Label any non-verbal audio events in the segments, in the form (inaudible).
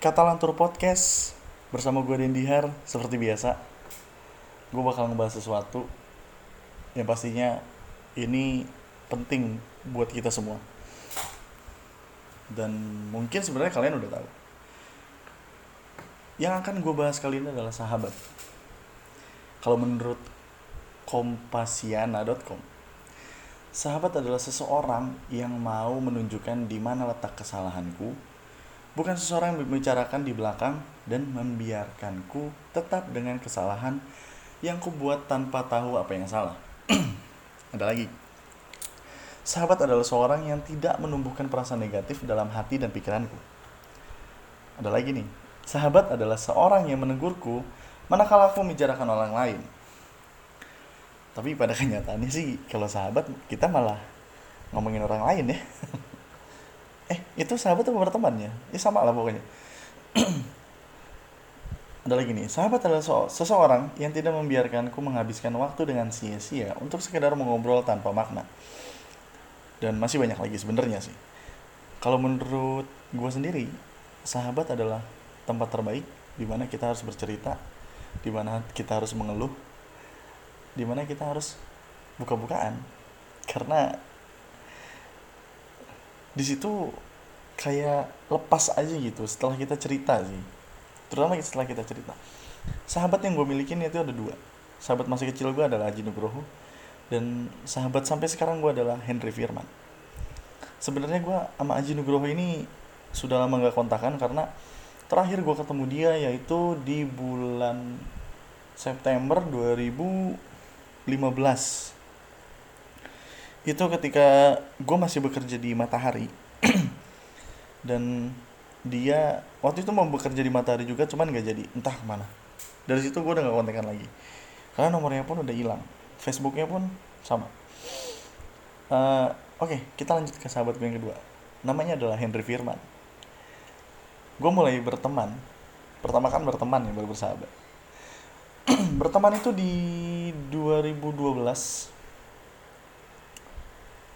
Kata Lantur Podcast bersama gue Dendihar seperti biasa. Gue bakal ngebahas sesuatu yang pastinya ini penting buat kita semua. Dan mungkin sebenarnya kalian udah tahu. Yang akan gue bahas kali ini adalah sahabat. Kalau menurut kompasiana.com, sahabat adalah seseorang yang mau menunjukkan di mana letak kesalahanku, bukan seseorang yang membicarakan di belakang dan membiarkanku tetap dengan kesalahan yang kubuat tanpa tahu apa yang salah. (clears throat) Ada lagi. Sahabat adalah seorang yang tidak menumbuhkan perasaan negatif dalam hati dan pikiranku. Ada lagi nih. Sahabat adalah seorang yang menegurku manakala aku membicarakan orang lain. Tapi pada (laughs) kenyataannya sih kalau sahabat kita malah ngomongin orang lain ya. (laughs) eh itu sahabat atau bertemannya? Ya sama lah pokoknya. (clears throat) Ada lagi nih, sahabat adalah seseorang yang tidak membiarkanku menghabiskan waktu dengan sia-sia untuk sekedar mengobrol tanpa makna. Dan masih banyak lagi sebenarnya sih. Kalau menurut gue sendiri, sahabat adalah tempat terbaik di mana kita harus bercerita, di mana kita harus mengeluh, di mana kita harus buka-bukaan. Karena di situ kayak lepas aja gitu setelah kita cerita sih. Terutama setelah kita cerita. Sahabat yang gue milikin itu ada dua. Sahabat masa kecil gue adalah Aji Nugroho dan sahabat sampai sekarang gue adalah Henry Firman. Sebenarnya gue sama Aji Nugroho ini sudah lama gak kontakan karena terakhir gue ketemu dia yaitu di bulan September 2015 itu ketika gue masih bekerja di Matahari. (clears throat) Dan dia waktu itu mau bekerja di Matahari juga cuman nggak jadi. Entah ke mana. Dari situ gue udah gak kontekan lagi. Karena nomornya pun udah hilang. Facebooknya pun sama. Uh, oke okay, kita lanjut ke sahabat gue yang kedua. Namanya adalah Henry Firman. Gue mulai berteman. Pertama kan berteman ya baru bersahabat. (clears throat) Berteman itu di 2012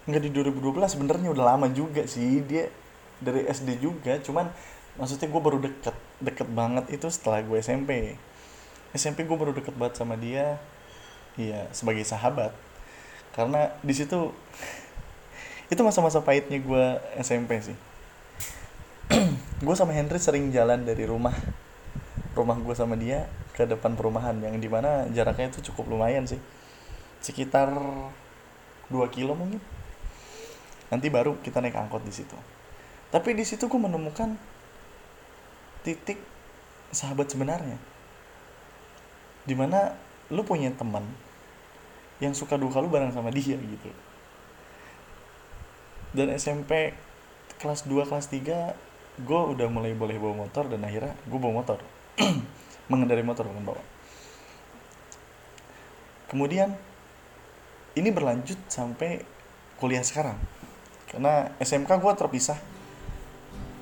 nggak di 2012 sebenarnya udah lama juga sih. Dia dari SD juga cuman maksudnya gue baru deket deket banget itu setelah gue SMP SMP gue baru deket banget sama dia iya sebagai sahabat. Karena di situ (laughs) itu masa-masa pahitnya gue SMP sih. (clears throat) Gue sama Henry sering jalan dari rumah rumah gue sama dia ke depan perumahan yang di mana jaraknya itu cukup lumayan sih. Sekitar 2 kilo mungkin nanti baru kita naik angkot di situ. Tapi di situ gue menemukan titik sahabat sebenarnya. Di mana lu punya teman yang suka duka lu bareng sama dia gitu. Dan SMP kelas 2 kelas 3 gue udah mulai boleh bawa motor dan akhirnya gue bawa motor. (clears throat) Mengendari motor bukan bawa. Kemudian ini berlanjut sampai kuliah sekarang karena SMK gue terpisah.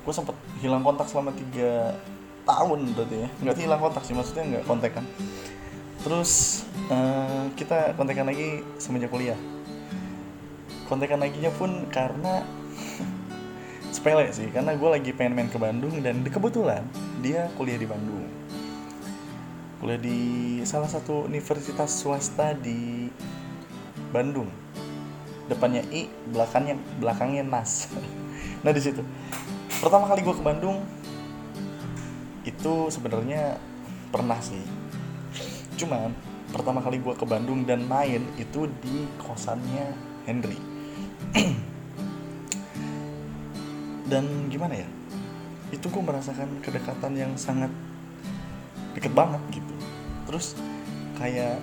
Gue sempet hilang kontak selama tiga tahun berarti ya. Nggak hilang kontak sih maksudnya nggak kontak kan terus uh, kita kontekan lagi semenjak kuliah. Kontekan lagi nya pun karena (laughs) sepele sih karena gue lagi pengen main ke Bandung dan kebetulan dia kuliah di Bandung. Kuliah di salah satu universitas swasta di Bandung depannya I belakangnya belakangnya Nas. (laughs) Nah di situ. Pertama kali gue ke Bandung itu sebenarnya pernah sih. Cuman pertama kali gue ke Bandung dan main itu di kosannya Henry. (clears throat) Dan gimana ya? Itu gue merasakan kedekatan yang sangat deket banget gitu. Terus kayak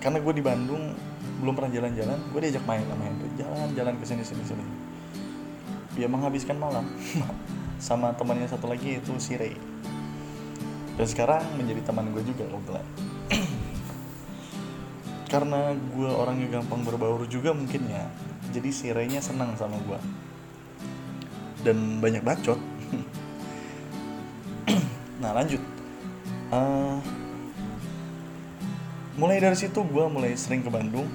karena gue di Bandung belum pernah jalan-jalan gue diajak main sama Henry jalan-jalan ke sini sini sini. Dia menghabiskan malam (laughs) sama temannya satu lagi itu si Ray. Dan sekarang menjadi teman gue juga kebetulan (clears throat) karena gue orangnya gampang berbaur juga mungkin ya jadi si Ray-nya senang sama gue dan banyak bacot. (clears throat) Nah lanjut. Uh, mulai dari situ gue mulai sering ke Bandung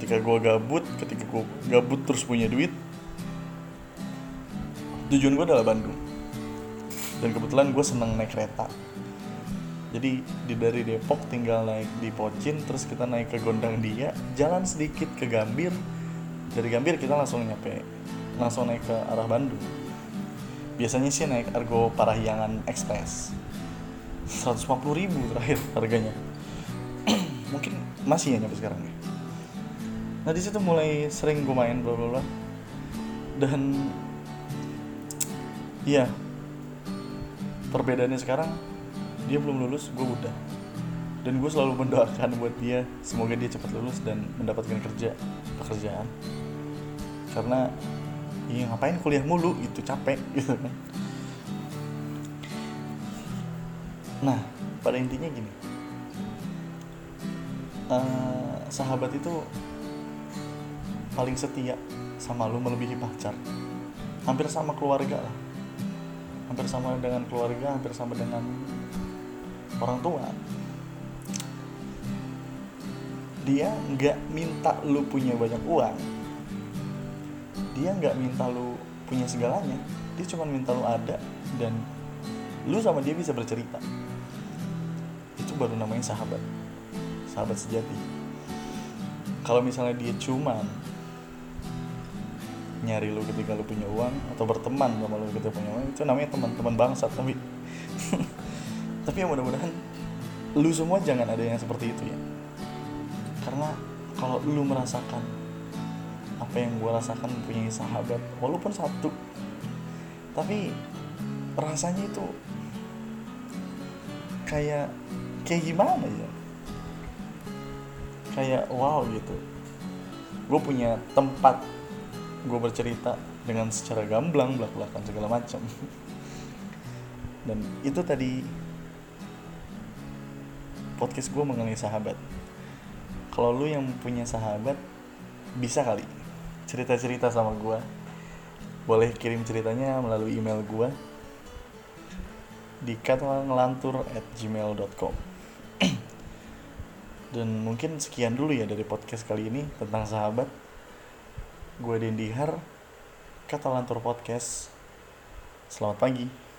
ketika gue gabut ketika gue gabut terus punya duit tujuan gue adalah Bandung. Dan kebetulan gue seneng naik kereta. Jadi di dari Depok tinggal naik di Pocin terus kita naik ke Gondang Dia jalan sedikit ke Gambir. Dari Gambir kita langsung nyampe langsung naik ke arah Bandung. Biasanya sih naik Argo Parahyangan Express. 150 ribu terakhir harganya. (clears throat) Mungkin masih ya nyampe sekarang ya nah di situ mulai sering gue main bla bla bla. Dan iya. Perbedaannya sekarang dia belum lulus gue udah dan gue selalu mendoakan buat dia semoga dia cepat lulus dan mendapatkan kerja pekerjaan. Karena ya ngapain kuliah mulu? Itu capek gitu kan. Nah pada intinya gini. Uh, sahabat itu paling setia sama lu melebihi pacar. Hampir sama keluarga lah. Hampir sama dengan keluarga hampir sama dengan orang tua. Dia nggak minta lu punya banyak uang. Dia nggak minta lu punya segalanya. Dia cuma minta lu ada dan lu sama dia bisa bercerita. Itu baru namanya sahabat. Sahabat sejati. Kalau misalnya dia cuman nyari lu ketika lu punya uang atau berteman sama lu ketika punya uang itu namanya teman-teman bangsat tapi (laughs) tapi ya mudah-mudahan lu semua jangan ada yang seperti itu ya. Karena kalau lu merasakan apa yang gue rasakan punya sahabat walaupun satu tapi rasanya itu kayak kayak gimana ya? Kayak wow gitu. Gue punya tempat gue bercerita dengan secara gamblang belak belakan segala macam. (laughs) Dan itu tadi podcast gue mengenai sahabat. Kalau lu yang punya sahabat bisa kali cerita cerita sama gue boleh kirim ceritanya melalui email gue di katlangelantur at gmail.com (clears throat) dan mungkin sekian dulu ya dari podcast kali ini tentang sahabat Gue Dendihar, Kata Lantur Podcast. Selamat pagi.